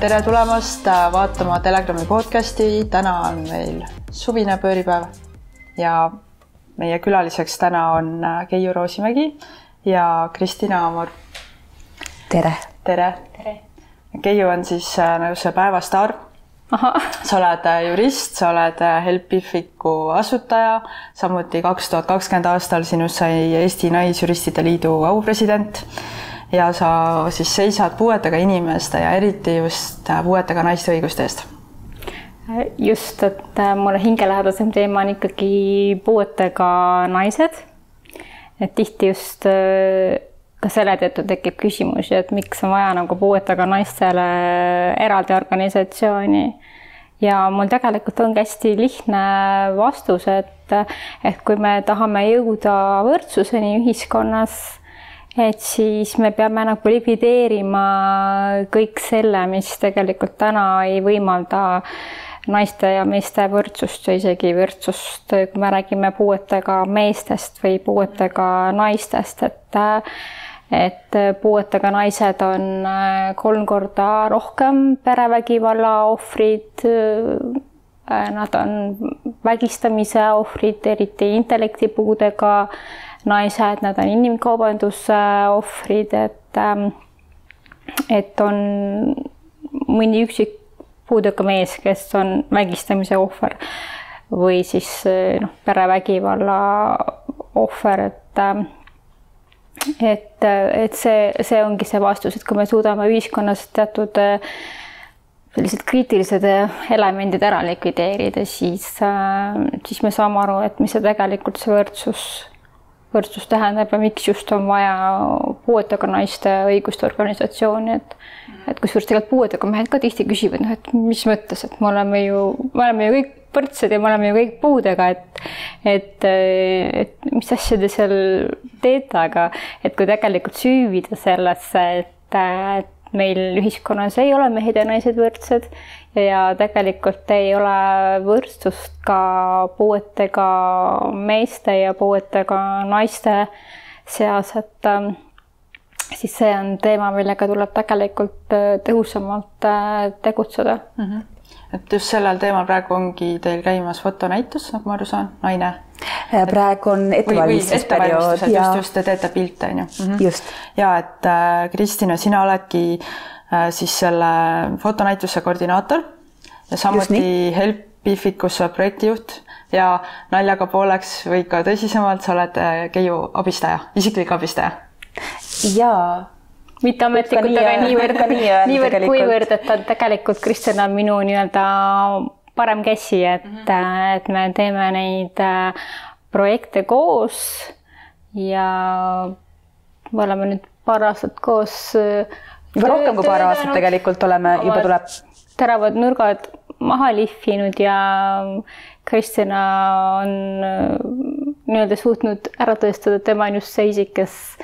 tere tulemast äh, vaatama Telegrami podcasti, täna on meil suvine pööripäev ja meie külaliseks täna on äh, Keiu Roosimägi ja Kristina Amor. tere. tere, tere.. Keiu on siis nagu see päevastaar. sa oled jurist, sa oled Helpifiku asutaja, samuti kaks tuhat kakskümmend aastal sinust sai Eesti Naisjuristide Liidu aupresident ja sa siis seisad puuetega inimeste ja eriti just puuetega naiste õiguste eest. just, et äh, mulle hingelähedasem teema on ikkagi puuetega naised. et tihti just äh, ka selle tõttu tekib küsimusi, et miks on vaja nagu puuetega naistele eraldi organisatsiooni ja mul tegelikult ongi hästi lihtne vastus, et, et kui me tahame jõuda võrdsuseni ühiskonnas et siis me peame nagu likvideerima kõik selle, mis tegelikult täna ei võimalda naiste ja meeste võrdsust ja isegi võrdsust, kui me räägime puuetega meestest või puuetega naistest, et et puuetega naised on kolm korda rohkem perevägivalla ohvrid. Nad on vägistamise ohvrid, eriti intellektipuudega naised, nad on inimkaubanduse ohvrid, et ähm, et on mõni üksik puudega mees, kes on vägistamise ohver või siis noh, perevägivalla ohver, et ähm, et, et see, see ongi see vastus, et kui me suudame ühiskonnas teatud sellised kriitilised elemendid ära likvideerida, siis, äh, siis me saame aru, et mis see tegelikult see võrdsus võrdsus tähendab ja miks just on vaja puuetega naiste õiguste organisatsiooni, et et kusjuures tegelikult puuetega mehed ka tihti küsivad, noh, et mis mõttes, et me oleme ju, me oleme ju kõik võrdsed ja me oleme ju kõik puudega, et et, et mis asja te seal teete, aga et kui tegelikult süüvida sellesse, et, et meil ühiskonnas ei ole mehed ja naised võrdsed ja tegelikult ei ole võrdsust ka puuetega meeste ja puuetega naiste seas, et ähm, siis see on teema, millega tuleb tegelikult äh, tõhusamalt äh, tegutseda mm. -hmm et just sellel teemal praegu ongi teil käimas fotonäitus, nagu ma aru saan, naine. Äh, praegu on ettevalmistusperiood ja just, just te teete pilte, on ju mm. -hmm. just. ja et äh, Kristina, sina oledki äh, siis selle fotonäituse koordinaator ja samuti Helpificuse projektijuht ja naljaga pooleks või ka tõsisemalt, sa oled Keiu abistaja, isiklik abistaja. jaa mitte ametlikult, aga niivõrd, niivõrd kuivõrd, et ta tegelikult, Kristjan on minu nii-öelda parem käsi, et mm, -hmm. et me teeme neid äh, projekte koos ja me oleme nüüd paar aastat koos. Äh, juba rohkem kui paar aastat tegelikult oleme, juba tuleb. teravad nurgad maha lihvinud ja Kristjana on nii-öelda suutnud ära tõestada, et tema on just see isik, kes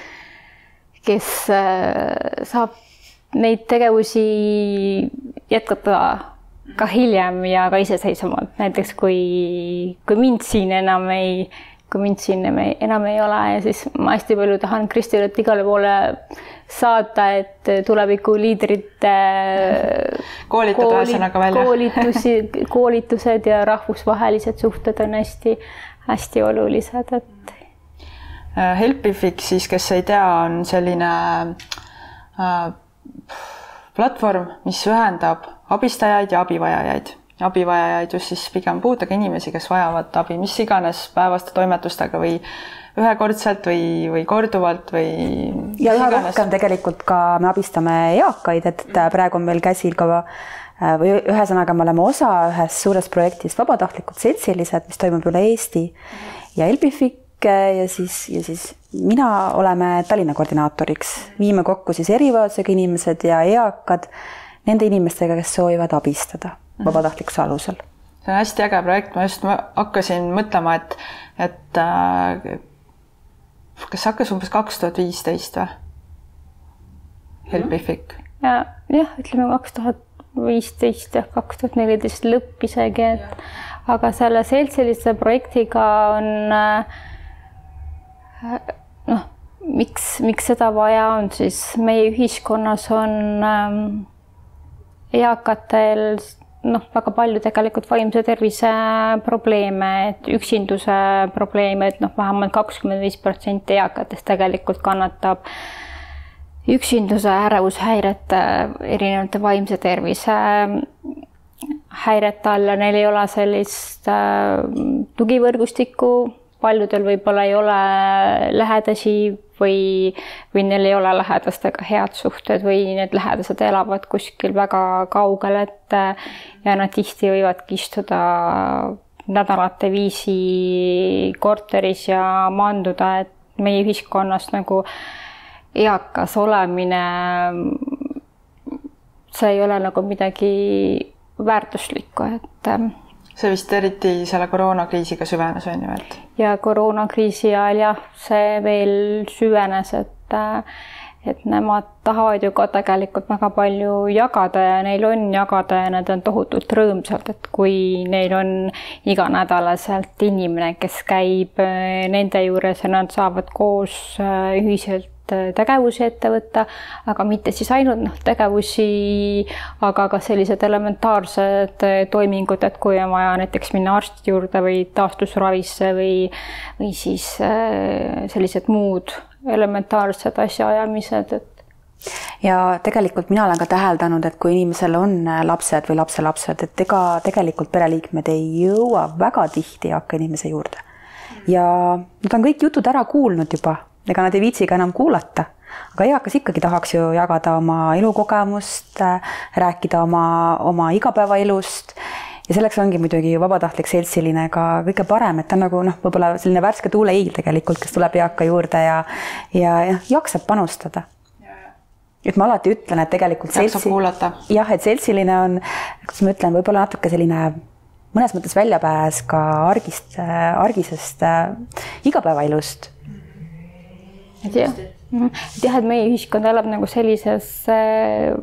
kes saab neid tegevusi jätkata ka hiljem ja ka iseseisvamalt, näiteks kui, kui mind siin enam ei, kui mind siin enam ei ole ja siis ma hästi palju tahan Kristilet igale poole saata, et tulevikuliidrite koolitada ühesõnaga välja. koolitusi, koolitused ja rahvusvahelised suhted on hästi-hästi olulised, et Helpifix siis, kes ei tea, on selline äh, platvorm, mis ühendab abistajaid ja abivajajaid. abivajajaid just siis pigem puudega inimesi, kes vajavad abi mis iganes päevaste toimetustega või ühekordselt või, või korduvalt või. ja üha rohkem tegelikult ka me abistame eakaid, et praegu on meil käsil ka äh, või ühesõnaga, me oleme osa ühest suurest projektist Vabatahtlikud seltsilised, mis toimub üle Eesti ja Helpifix ja siis, ja siis mina oleme Tallinna koordinaatoriks, viime kokku siis erivajadusega inimesed ja eakad nende inimestega, kes soovivad abistada mhm. vabatahtlikkuse alusel. see on hästi äge projekt, ma just ma hakkasin mõtlema, et, et äh, kas see hakkas umbes kaks tuhat viisteist või? Helpific. ja jah, ütleme kaks tuhat viisteist ja kaks tuhat neliteist lõpp isegi, et aga selle seltsilise projektiga on äh, noh, miks, miks seda vaja on, siis? Meie ühiskonnas on ähm, eakatel noh, väga palju tegelikult vaimse tervise probleeme, et üksinduse probleeme, et noh, vähemalt kakskümmend viis protsenti eakatest tegelikult kannatab üksinduse, ärevushäirete, erinevate vaimse tervise häirete all ja neil ei ole sellist äh, tugivõrgustikku, paljudel võib-olla ei ole lähedasi või, või neil ei ole lähedastega head suhted või need lähedased elavad kuskil väga kaugel, et ja nad tihti võivadki istuda nädalate viisi korteris ja maanduda, et meie ühiskonnas nagu eakas olemine, see ei ole nagu midagi väärtuslikku, et see vist eriti selle koroonakriisiga süvenes, on ju, et? ja koroonakriisi ajal jah, see veel süvenes, et et nemad tahavad ju ka tegelikult väga palju jagada ja neil on jagada ja nad on tohutult rõõmsad, et kui neil on iganädalaselt inimene, kes käib nende juures ja nad saavad koos ühiselt Äh, tegevusi ette võtta, aga mitte siis ainult noh, tegevusi, aga ka sellised elementaarsed äh, toimingud, et kui on vaja näiteks minna arsti juurde või taastusravisse või, või siis äh, sellised muud elementaarsed asjaajamised, et ja tegelikult mina olen ka täheldanud, et kui inimesel on lapsed või lapselapsed, et ega tegelikult pereliikmed ei jõua väga tihti eaka inimese juurde. ja nad on kõik jutud ära kuulnud juba ega nad ei viitsi ka enam kuulata. aga eakas ikkagi tahaks ju jagada oma elukogemust, rääkida oma, oma igapäevaelust. Ja selleks ongi muidugi vabatahtlik seltsiline ka kõige parem, et ta on nagu noh, võib-olla selline värske tuuleiil tegelikult, kes tuleb eaka juurde ja, ja jah, jaksab panustada. Et ma alati ütlen, et tegelikult seltsi, jah, et seltsiline on, kuidas ma ütlen, võib-olla natuke selline mõnes mõttes väljapääs ka argist, argisest äh, igapäevaelust et jah, mhm. et jah, et meie ühiskond elab nagu sellises äh,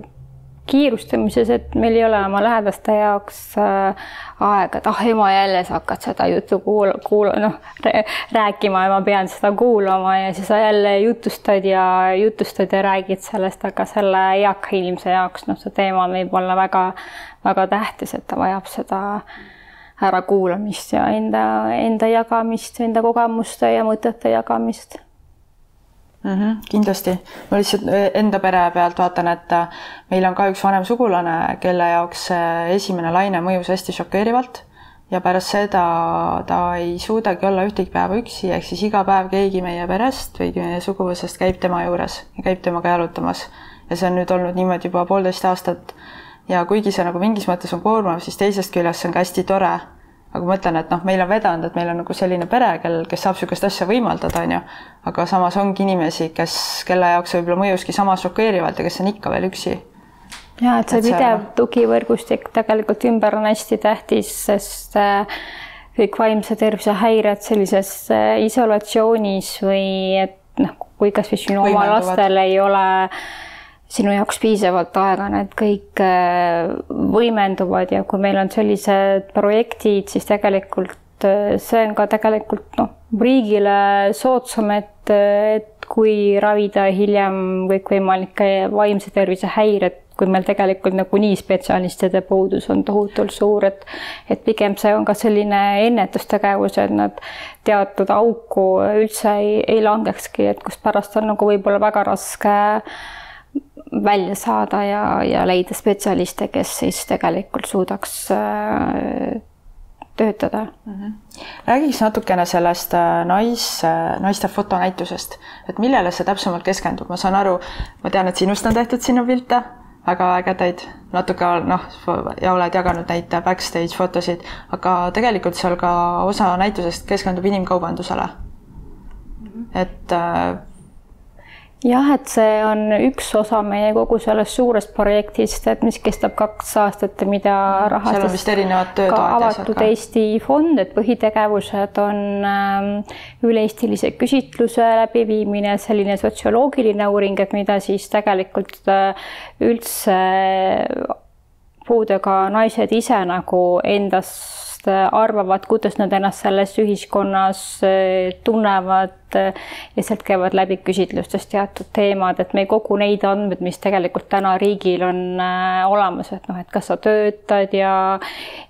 kiirustamises, et meil ei ole oma lähedaste jaoks äh, aega, et ah ema, jälle sa hakkad seda juttu kuula, kuula, noh rääkima ja ma pean seda kuulama ja siis sa jälle jutustad ja jutustad ja räägid sellest, aga selle eaka inimese jaoks noh, see teema võib olla väga-väga tähtis, et ta vajab seda ärakuulamist ja enda, enda jagamist, enda kogemuste ja mõtete jagamist mm. -hmm, kindlasti, ma lihtsalt e, enda pere pealt vaatan, et äh, meil on ka üks vanem sugulane, kelle jaoks esimene laine mõjus hästi šokeerivalt ja pärast seda ta ei suudagi olla ühtegi päeva üksi, ehk siis iga päev keegi meie perest või meie suguvõsast käib tema juures ja käib temaga jalutamas. ja see on nüüd olnud niimoodi juba poolteist aastat. ja kuigi see nagu mingis mõttes on koormav, siis teisest küljest see on ka hästi tore aga ma mõtlen, et noh, meil on vedanud, et meil on nagu selline pere, kel, kes saab niisugust asja võimaldada, on ju, aga samas ongi inimesi, kes, kelle jaoks võib-olla mõjuski sama šokeerivalt ja kes on ikka veel üksi. ja et see pidev tugivõrgustik tegelikult ümber on hästi tähtis, sest äh, kõik vaimse tervise häired sellises äh, isolatsioonis või et noh, kui kasvõi sinu oma lastel ei ole äh, sinu jaoks piisavalt aega, need kõik äh, võimenduvad ja kui meil on sellised projektid, siis tegelikult äh, see on ka tegelikult noh, riigile soodsam, et, et kui ravida hiljem kõikvõimalikke vaimse tervise häired, kui meil tegelikult nagunii spetsialistide puudus on tohutult suur, et et pigem see on ka selline ennetustegevus, et nad teatud auku üldse ei, ei langekski, et kus pärast on nagu võib-olla väga raske äh, välja saada ja, ja leida spetsialiste, kes siis tegelikult suudaks äh, töötada mm. -hmm. räägiks natukene sellest äh, nais, äh, naiste fotonäitusest, et millele see täpsemalt keskendub, ma saan aru, ma tean, et sinust on tehtud sinu pilte, väga ägedaid, natuke noh, ja oled jaganud neid backstage fotosid, aga tegelikult seal ka osa näitusest keskendub inimkaubandusele mm. -hmm. et jah, et see on üks osa meie kogu sellest suurest projektist, et mis kestab kaks aastat ja mida rahastas seal on vist erinevad töötoad. avatud aga... Eesti fond, et põhitegevused on ähm, üle-eestilise küsitluse läbiviimine, selline sotsioloogiline uuring, et mida siis tegelikult äh, üldse puudega naised ise nagu endast Äh, arvavad, kuidas nad ennast selles ühiskonnas äh, tunnevad äh, ja sealt käivad läbi küsitlustes teatud teemad, et me ei kogu neid andmeid, mis tegelikult täna riigil on olemas, et noh, et kas sa töötad ja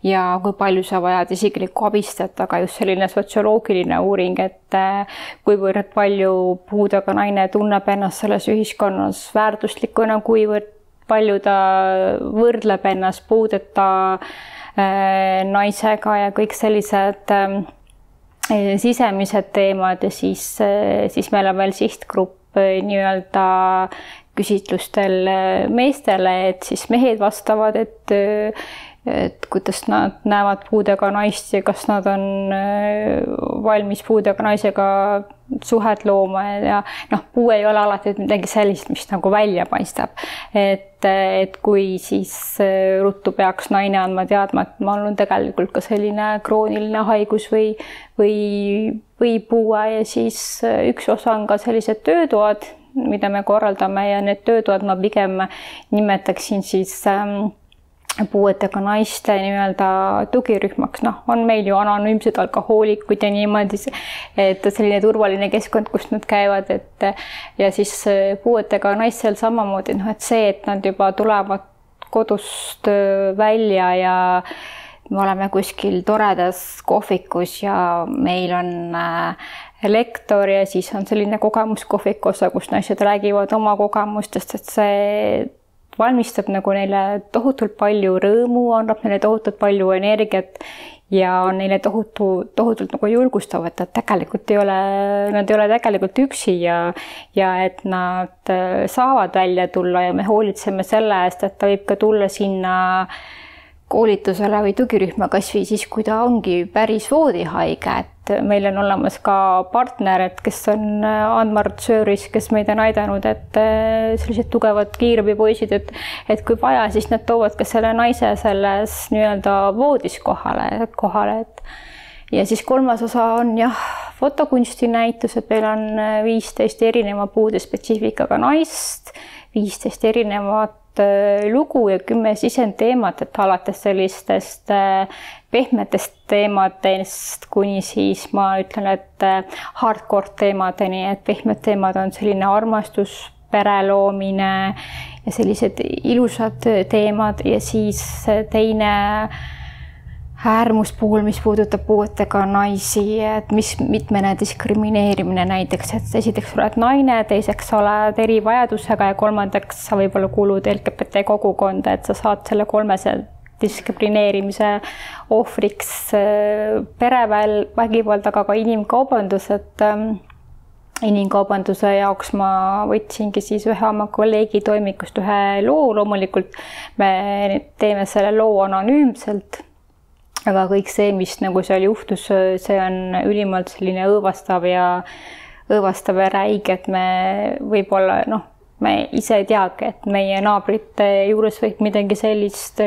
ja kui palju sa vajad isiklikku abistajat, aga just selline sotsioloogiline uuring, et kuivõrd palju puudega naine tunneb ennast selles ühiskonnas väärtuslikuna, kuivõrd palju ta võrdleb ennast puudeta äh, Äh, naisega ja kõik sellised ähm, äh, sisemised teemad ja siis, äh, siis meil on veel sihtgrupp nii-öelda küsitlustel meestele, et siis mehed vastavad, et et kuidas nad näevad puudega naist ja kas nad on valmis puudega naisega suhet looma ja noh, puu ei ole alati midagi sellist, mis nagu välja paistab. et, et kui siis äh, ruttu peaks naine andma teadma, et mul on tegelikult ka selline krooniline haigus või, või, või puue ja siis äh, üks osa on ka sellised töötoad, mida me korraldame ja need töötoad ma pigem nimetaksin siis ähm, puuetega naiste nii-öelda tugirühmaks, noh, on meil ju anonüümsed alkohoolikud ja niimoodi, et selline turvaline keskkond, kus nad käivad, et ja siis puuetega naistel samamoodi, noh, et see, et nad juba tulevad kodust välja ja me oleme kuskil toredas kohvikus ja meil on äh, lektor ja siis on selline kogemuskohviku osa, kus naised räägivad oma kogemustest, et see valmistab nagu neile tohutult palju rõõmu, annab neile tohutult palju energiat ja on neile tohutu, tohutult nagu julgustav, et tegelikult ei ole, nad ei ole tegelikult üksi ja ja et nad äh, saavad välja tulla ja me hoolitseme selle eest, et ta võib ka tulla sinna koolitusele või tugirühma kasvõi siis, kui ta ongi päris voodihaige, et meil on olemas ka partner, et kes on äh, Anmar Sööris, kes meid on aidanud, et äh, sellised tugevad kiirabipoisid, et et kui vaja, siis nad toovad ka selle naise selles nii-öelda voodis kohale, kohale, et ja siis kolmas osa on jah, fotokunstinäitus, et meil on äh, viisteist erineva puudespetsiifikaga naist, viisteist erinevat lugu ja kümme sisendteemat, et alates sellistest pehmetest teemadest kuni siis ma ütlen, et äh, hardcore teemadeni, et pehmed teemad on selline armastus, pere loomine ja sellised ilusad teemad ja siis teine äärmuspuhul, mis puudutab puuetega naisi, et mis mitmene diskrimineerimine näiteks, et esiteks oled naine, teiseks oled erivajadusega ja kolmandaks sa võib-olla kuulud LGBT kogukonda, et sa saad selle kolmese diskrimineerimise ohvriks äh, perevägivald, aga ka inimkaubandus, et ähm, inimkaubanduse jaoks ma võtsingi siis ühe oma kolleegi toimikust ühe loo, loomulikult me teeme selle loo anonüümselt, aga kõik see, mis nagu seal juhtus, see on ülimalt selline õõvastav ja õõvastav ja räige, et me võib-olla noh me ise ei teagi, et meie naabrite juures võib midagi sellist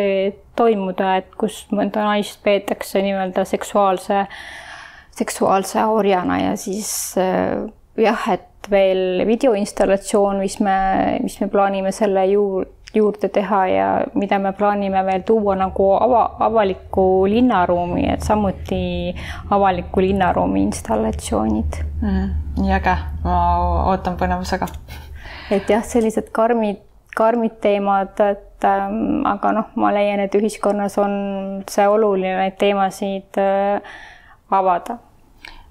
toimuda, et kus mõnda naist peetakse nii-öelda seksuaalse, seksuaalse orjana ja siis eh, jah, et veel videoinstallatsioon, mis me, mis me plaanime selle juurde juurde teha ja mida me plaanime veel tuua nagu ava, avaliku linnaruumi, et samuti avaliku linnaruumi installatsioonid mm,. nii äge, ma ootan põnevusega et jah, sellised karmid, karmid teemad, et ähm, aga noh, ma leian, et ühiskonnas on see oluline neid teemasid äh, avada.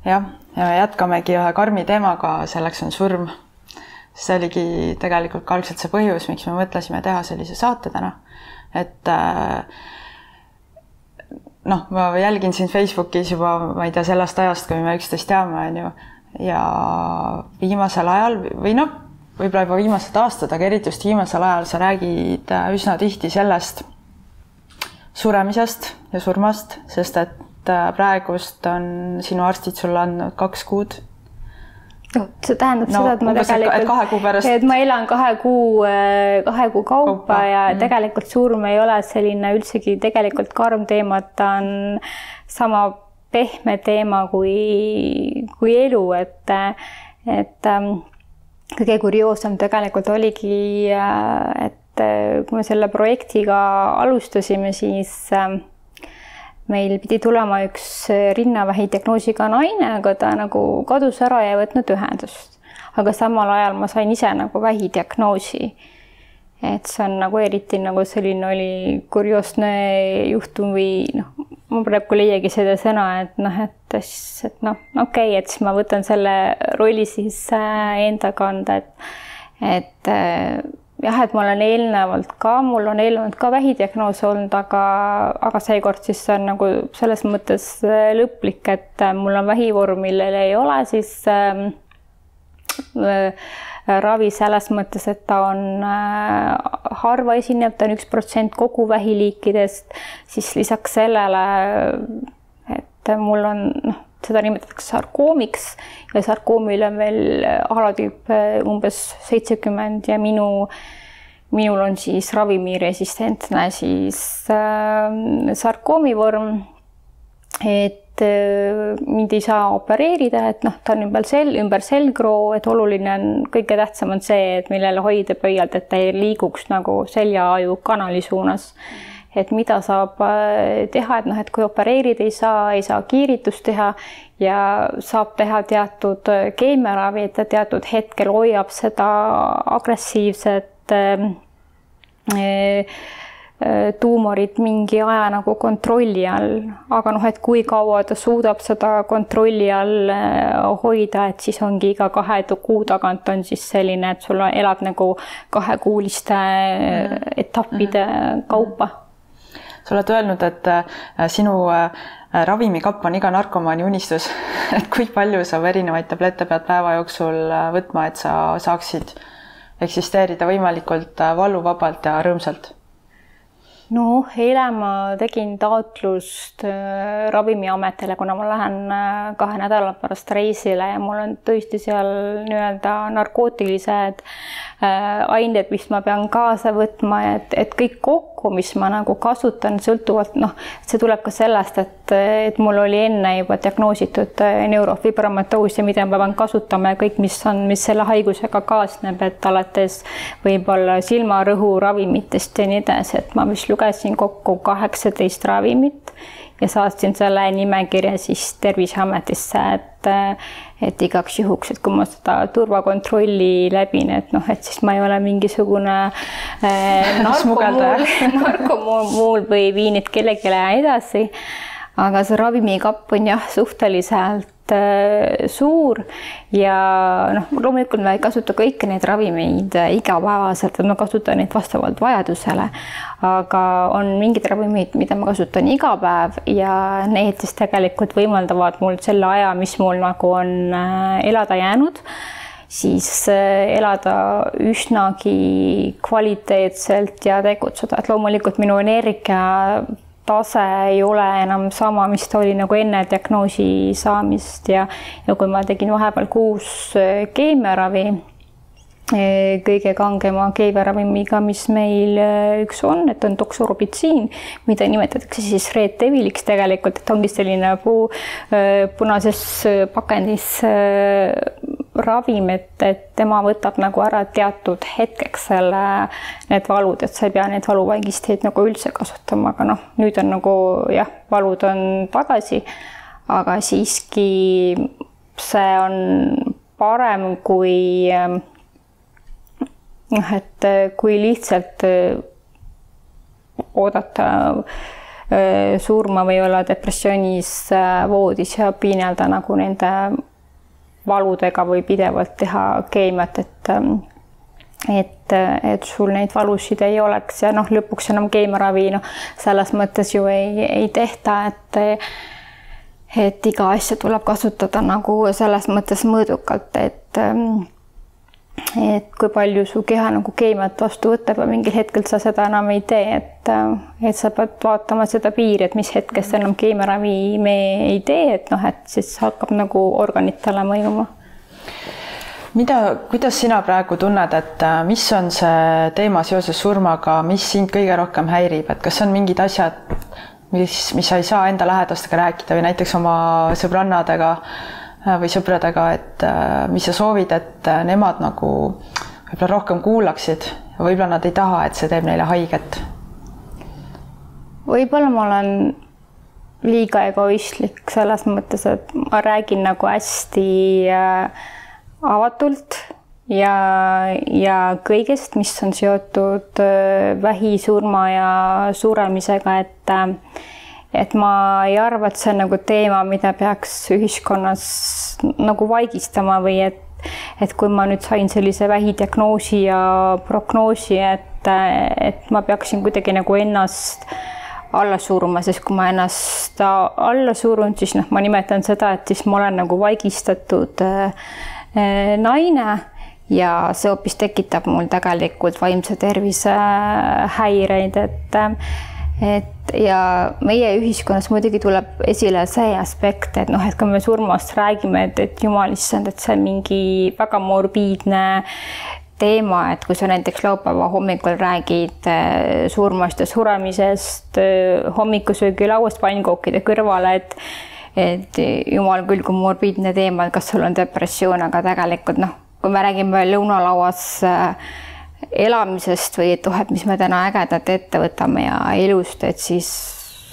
jah, ja jätkamegi ühe karmi teemaga, selleks on surm. See oligi tegelikult ka algselt see põhjus, miks me mõtlesime teha sellise saate täna, et äh, noh, ma jälgin sind Facebookis juba, ma ei tea, sellest ajast, kui me üksteist teame, on ju, ja viimasel ajal või noh, võib-olla juba viimased aastad, aga eriti just viimasel ajal sa räägid äh, üsna tihti sellest suremisest ja surmast, sest et äh, praegust on sinu arstid sulle andnud kaks kuud no see tähendab no, seda, et ma tegelikult, et ma elan kahe kuu, äh, kahe kuu kaupa, kaupa. ja mm. tegelikult surm ei ole selline üldsegi tegelikult karm teema, et ta on sama pehme teema kui, kui elu, et, et ähm, kõige kurioossem tegelikult oligi, äh, et kui me selle projektiga alustasime, siis meil pidi tulema üks rinnavähi diagnoosiga naine, aga ta nagu kadus ära ja ei võtnud ühendust. aga samal ajal ma sain ise nagu vähidiagnoosi. et see on nagu eriti nagu selline oli kurioosne juhtum või noh, ma praegu ei leiagi seda sõna, et noh, et siis, et noh, okei okay,, et siis ma võtan selle rolli siis äh, enda kanda, et et äh, jah, et ma olen eelnevalt ka, mul on eelnevalt ka vähidiagnoos olnud, aga, aga seekord siis see on nagu selles mõttes äh, lõplik, et äh, mul on vähivorm, millel ei ole siis äh, äh, ravi selles mõttes, et ta on äh, harva esinev, ta on üks protsent kogu vähiliikidest, siis lisaks sellele, et mul on noh, seda nimetatakse sarkoomiks ja sarkoomil on veel alatüüp umbes seitsekümmend ja minu, minul on siis ravimiresistentne siis äh, sarkoomivorm. et äh, mind ei saa opereerida, et noh, ta on ümber sel-, ümber selgroo, et oluline on, kõige tähtsam on see, et millele hoida pöialt, et ta ei liiguks nagu selja-aju kanali suunas mm et mida saab äh, teha, et noh, et kui opereerida ei saa, ei saa kiiritust teha ja saab teha teatud äh, keemiaravi, et ta teatud hetkel hoiab seda agressiivset ähm, äh, tuumorit mingi aja nagu kontrolli all, aga noh, et kui kaua ta suudab seda kontrolli all hoida, et siis ongi iga kahe kuu tagant on siis selline, et sul elad nagu kahekuuliste etappide kaupa sa oled öelnud, et äh, sinu äh, ravimikapp on iga narkomaani unistus et kui palju sa erinevaid tablette pead päeva jooksul äh, võtma, et sa saaksid eksisteerida võimalikult valuvabalt ja rõõmsalt? noh, eile ma tegin taotlust Ravimiametile, kuna ma lähen äh, kahe nädala pärast reisile ja mul on tõesti seal nii-öelda narkootilised ained, mis ma pean kaasa võtma, et, et kõik kokku, mis ma nagu kasutan, sõltuvalt noh, see tuleb ka sellest, et, et mul oli enne juba diagnoositud neurofibromatoos ja mida ma pean kasutama ja kõik, mis on, mis selle haigusega kaasneb, et alates võib-olla silmarõhu ravimitest ja nii edasi, et ma vist lugesin kokku kaheksateist ravimit ja saatsin selle nimekirja siis Terviseametisse, et et igaks juhuks, et kui ma seda turvakontrolli läbin, et noh, et siis ma ei ole mingisugune äh, narkomuul, narkomuul või viin need kellelegi edasi. Aga see ravimikapp on jah, suhteliselt Äh, suur ja noh, loomulikult ma ei kasuta kõiki neid ravimeid äh, igapäevaselt, ma kasutan neid vastavalt vajadusele. aga on mingid ravimid, mida ma kasutan iga päev ja need siis tegelikult võimaldavad mul selle aja, mis mul nagu on äh, elada jäänud siis elada üsnagi kvaliteetselt ja tegutseda, et loomulikult minu energia tase ei ole enam sama, mis ta oli nagu enne diagnoosi saamist. Ja, ja kui ma tegin vahepeal kuus äh, keemiaravi, äh, kõige kangema keemiaravimiga, mis meil äh, üks on, et on doksurobitsiin, mida nimetatakse siis Red Deviliks tegelikult, et ongi selline puu punases pakendis ravim, et, et tema võtab nagu ära teatud hetkeks selle, need valud, et sa ei pea neid valuvaigisteid nagu üldse kasutama, aga noh, nüüd on nagu jah, valud on tagasi, aga siiski see on parem kui noh, et kui lihtsalt oodata surma või olla depressioonis voodis ja piinelda nagu nende valudega või pidevalt teha keemiat, et ähm, et, et sul neid valusid ei oleks ja noh, lõpuks enam keemiaravi noh, selles mõttes ju ei, ei tehta, et et iga asja tuleb kasutada nagu selles mõttes mõõdukalt, et ähm, et kui palju su keha nagu keemiat vastu võtab ja mingil hetkel sa seda enam ei tee, et, et sa pead vaatama seda piiri, et mis hetkest enam keemiaravi me ei tee, et noh, et siis hakkab nagu organitele mõjuma. mida, kuidas sina praegu tunned, et äh, mis on see teema seoses surmaga, mis sind kõige rohkem häirib, et kas on mingid asjad, mis, mis sa ei saa enda lähedastega rääkida või näiteks oma sõbrannadega Äh, või sõpradega, et äh, mis sa soovid, et äh, nemad nagu võib-olla rohkem kuulaksid võib-olla nad ei taha, et see teeb neile haiget. võib-olla ma olen liiga egoistlik selles mõttes, et ma räägin nagu hästi äh, avatult ja, ja kõigest, mis on seotud äh, vähisurma ja suremisega, et äh, et ma ei arva, et see on nagu teema, mida peaks ühiskonnas nagu vaigistama või et et kui ma nüüd sain sellise vähidiagnoosi ja prognoosi, et, et ma peaksin kuidagi nagu ennast alla suruma, sest kui ma ennast alla surun, siis noh, ma nimetan seda, et siis ma olen nagu vaigistatud äh, naine ja see hoopis tekitab mul tegelikult vaimse tervise häireid, et et ja meie ühiskonnas muidugi tuleb esile see aspekt, et noh, et kui me surmast räägime, et, et jumal issand, et see on mingi väga morbiidne teema, et kui sa näiteks laupäeva hommikul räägid äh, surmast ja suremisest äh, hommikusöögilauast pannkookide kõrvale, et et jumal küll, kui morbiidne teema, et kas sul on depressioon, aga tegelikult noh, kui me räägime lõunalauas äh, elamisest või et oh, et mis me täna ägedat ette võtame ja elust, et siis,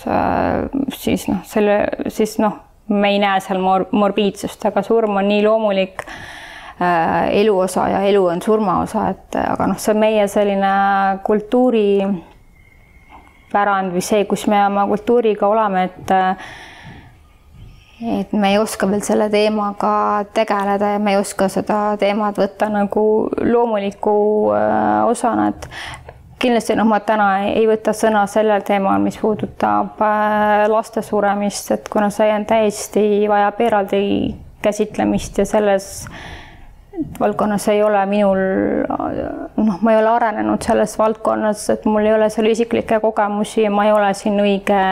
äh, siis noh, selle, siis noh, me ei näe seal mor-, morbiidsust, aga surm on nii loomulik äh, elu osa ja elu on surma osa, et aga noh, see on meie selline kultuuripärand või see, kus me oma kultuuriga oleme, et äh, et me ei oska veel selle teemaga tegeleda ja me ei oska seda teemat võtta nagu loomuliku äh, osana, et kindlasti noh, ma täna ei võta sõna sellel teemal, mis puudutab äh, laste suremist, et kuna see on täiesti, vajab eraldi käsitlemist ja selles valdkonnas ei ole minul, noh, ma ei ole arenenud selles valdkonnas, et mul ei ole seal isiklikke kogemusi ja ma ei ole siin õige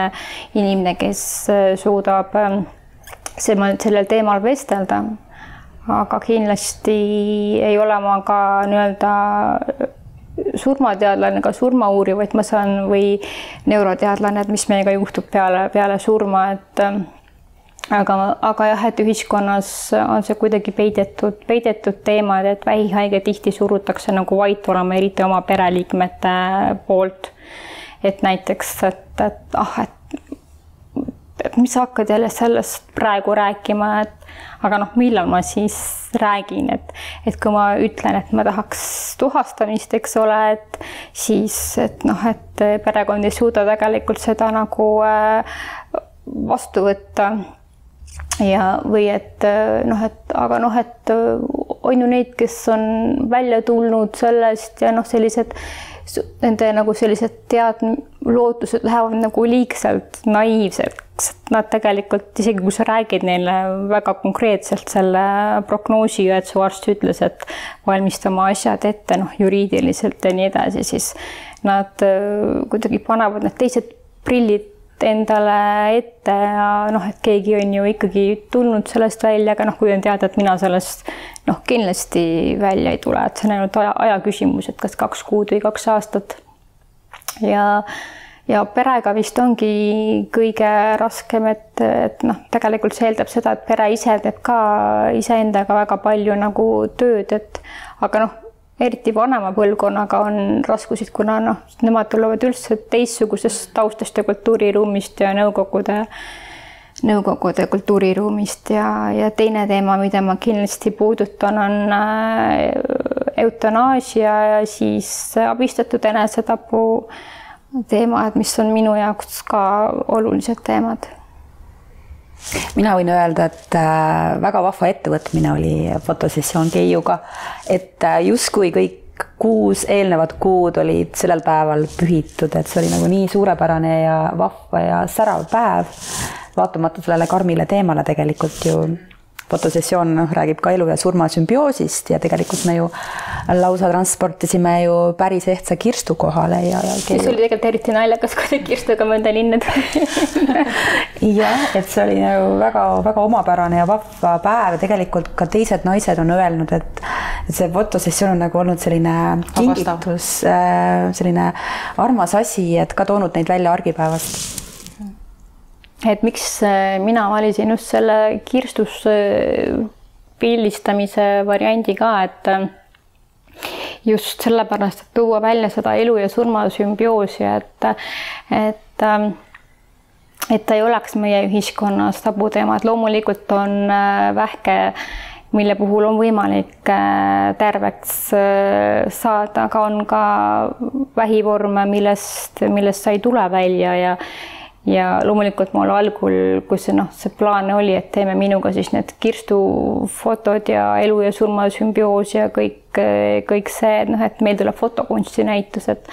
inimene, kes äh, suudab äh, see, sellel teemal vestelda. aga kindlasti ei ole ma ka nii-öelda surmateadlane, ka surmauurija, vaid ma saan või neuroteadlane, et mis meiega juhtub peale, peale surma, et aga, aga jah, et ühiskonnas on see kuidagi peidetud, peidetud teemad, et vähihaige tihti surutakse nagu vait olema, eriti oma pereliikmete poolt. et näiteks, et, et ah, et et mis sa hakkad jälle sellest praegu rääkima, et aga noh, millal ma siis räägin, et, et kui ma ütlen, et ma tahaks tuhastamist, eks ole, et siis, et noh, et perekond ei suuda tegelikult seda nagu äh, vastu võtta. ja, või et noh, et aga noh, et on ju neid, kes on välja tulnud sellest ja noh, sellised nende nagu sellised tead-, lootused lähevad nagu liigselt naiivselt nad tegelikult, isegi kui sa räägid neile väga konkreetselt selle prognoosi, et su arst ütles, et valmista oma asjad ette, noh, juriidiliselt ja nii edasi, siis nad äh, kuidagi panevad need teised prillid endale ette ja noh, et keegi on ju ikkagi tulnud sellest välja, aga noh, kui on teada, et mina sellest noh, kindlasti välja ei tule, et see on ainult aja, aja küsimus, et kas kaks kuud või kaks aastat. ja ja perega vist ongi kõige raskem, et, et noh, tegelikult see eeldab seda, et pere ise teeb ka iseendaga väga palju nagu tööd, et aga noh, eriti vanema põlvkonnaga on raskusid, kuna noh, nemad tulevad üldse teistsugusest taustast ja kultuuriruumist ja Nõukogude, Nõukogude kultuuriruumist ja, ja teine teema, mida ma kindlasti puudutan, on äh, eutanaasia ja siis abistatud enesetapu teemad, mis on minu jaoks ka olulised teemad. Mina võin öelda, et äh, väga vahva ettevõtmine oli fotosessioon Keiuga, et äh, justkui kõik kuus eelnevat kuud olid sellel päeval pühitud, et see oli nagu nii suurepärane ja vahva ja särav päev, vaatamata sellele karmile teemale tegelikult ju fotosessioon noh, räägib ka elu ja surma sümbioosist ja tegelikult me ju lausa transportisime ju päris ehtsa kirstu kohale ja, ja. mis oli tegelikult eriti naljakas, kui te kirstuga mööda linna tulite jah, et see oli nagu väga-väga omapärane ja vahva päev, tegelikult ka teised naised on öelnud, et et see fotosessioon on nagu olnud selline kingitus, äh, selline armas asi, et ka toonud neid välja argipäevast et miks äh, mina valisin just selle kirstus äh, pildistamise variandi ka, et äh, just sellepärast, et tuua välja seda elu ja surma sümbioosi, et, et et ta ei oleks meie ühiskonnas tabuteema, et loomulikult on äh, vähke, mille puhul on võimalik terveks saada, aga on ka vähivorme, millest, millest sa ei tule välja ja ja loomulikult mul algul, kui see noh, see plaan oli, et teeme minuga siis need kirstufotod ja elu ja surma sümbioos ja kõik, kõik see, noh, et meil tuleb fotokunstinäitus, et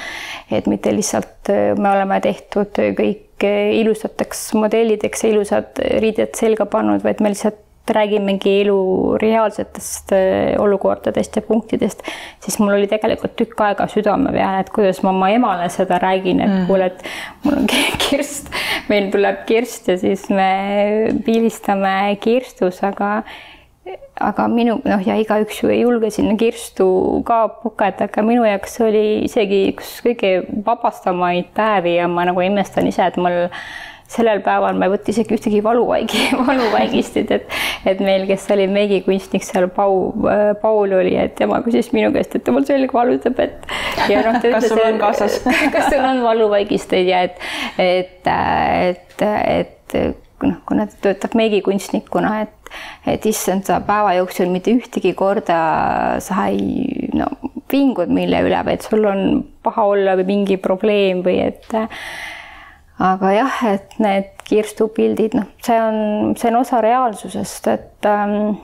et mitte lihtsalt me oleme tehtud kõik ilusateks modellideks ja ilusad riided selga pannud, vaid me lihtsalt räägimegi elu reaalsetest äh, olukordadest ja punktidest, siis mul oli tegelikult tükk aega südame peal, et kuidas ma oma emale seda räägin, et mm. kuule, et mul on kirst, meil tuleb kirst ja siis me pildistame kirstus, aga aga minu noh, ja igaüks ju ei julge sinna kirstu ka pugeda, aga minu jaoks oli isegi üks kõige vabastamaid päevi ja ma nagu imestan ise, et mul sellel päeval ma ei võta isegi ühtegi valuvaigi, valuvaigistit, et, et meil, kes oli meigikunstnik seal, Pau, Paul oli, et tema küsis minu käest, et mul selg valutab, et. No, kas sul on kaasas kas sul on valuvaigisteid ja et, et, et, et noh, kuna ta töötab meigikunstnikuna, et, et issand, sa päeva jooksul mitte ühtegi korda sa ei no vingud mille üle, vaid sul on paha olla või mingi probleem või et aga jah, et need kirstupildid, noh, see on, see on osa reaalsusest, et ähm,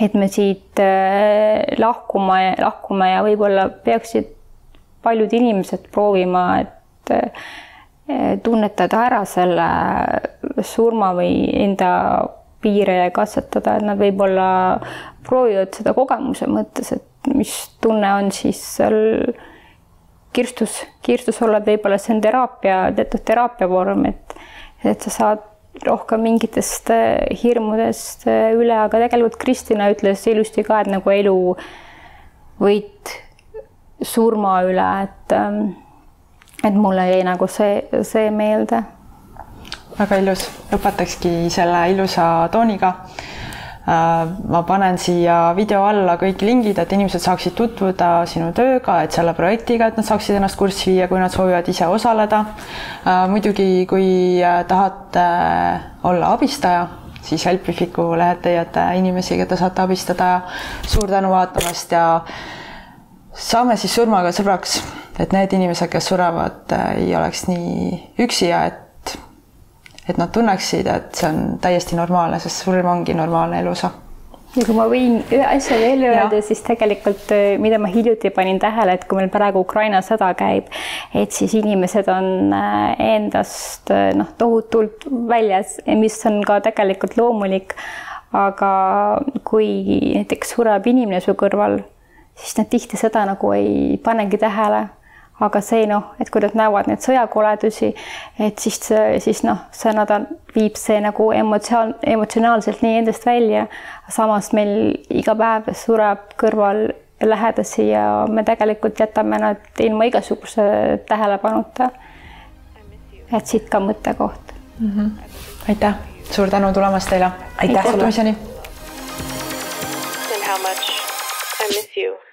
et me siit äh, lahkuma, lahkume ja võib-olla peaksid paljud inimesed proovima, et äh, tunnetada ära selle surma või enda piire ja katsetada, et nad võib-olla proovivad seda kogemuse mõttes, et mis tunne on siis seal kirstus, kirstus olla, et võib-olla see on teraapia, teatud teraapia vorm, et, et sa saad rohkem mingitest äh, hirmudest äh, üle, aga tegelikult Kristina ütles ilusti ka, et nagu elu võit surma üle, et ähm, et mulle jäi nagu see, see meelde. väga ilus, lõpetakski selle ilusa tooniga ma panen siia video alla kõik lingid, et inimesed saaksid tutvuda sinu tööga, et selle projektiga, et nad saaksid ennast kurssi viia, kui nad soovivad ise osaleda. Äh, muidugi, kui äh, tahate olla abistaja, siis Helpifiku lehelt leiate inimesi, keda saate abistada suur tänu vaatamast ja saame siis surmaga sõbraks, et need inimesed, kes surevad, ei oleks nii üksi ja et et nad tunneksid, et see on täiesti normaalne, sest surm ongi normaalne eluosa ja kui ma võin ühe asja veel öelda, siis tegelikult, äh, mida ma hiljuti panin tähele, et kui meil praegu Ukraina sõda käib, et siis inimesed on äh, endast äh, noh, tohutult väljas, mis on ka tegelikult loomulik. aga kui näiteks sureb inimene su kõrval, siis nad tihti seda nagu ei panegi tähele aga see noh, et kui nad näevad neid sõjakoledusi, et siis, siis noh, see nädal viib see nagu emotsioon, emotsionaalselt nii endast välja. samas meil iga päev sureb kõrval lähedasi ja me tegelikult jätame nad ilma igasuguse tähelepanuta. et siit ka mõttekoht mm. -hmm. aitäh, suur tänu tulemast teile. aitäh sulle. kohtumiseni. And how much I miss you.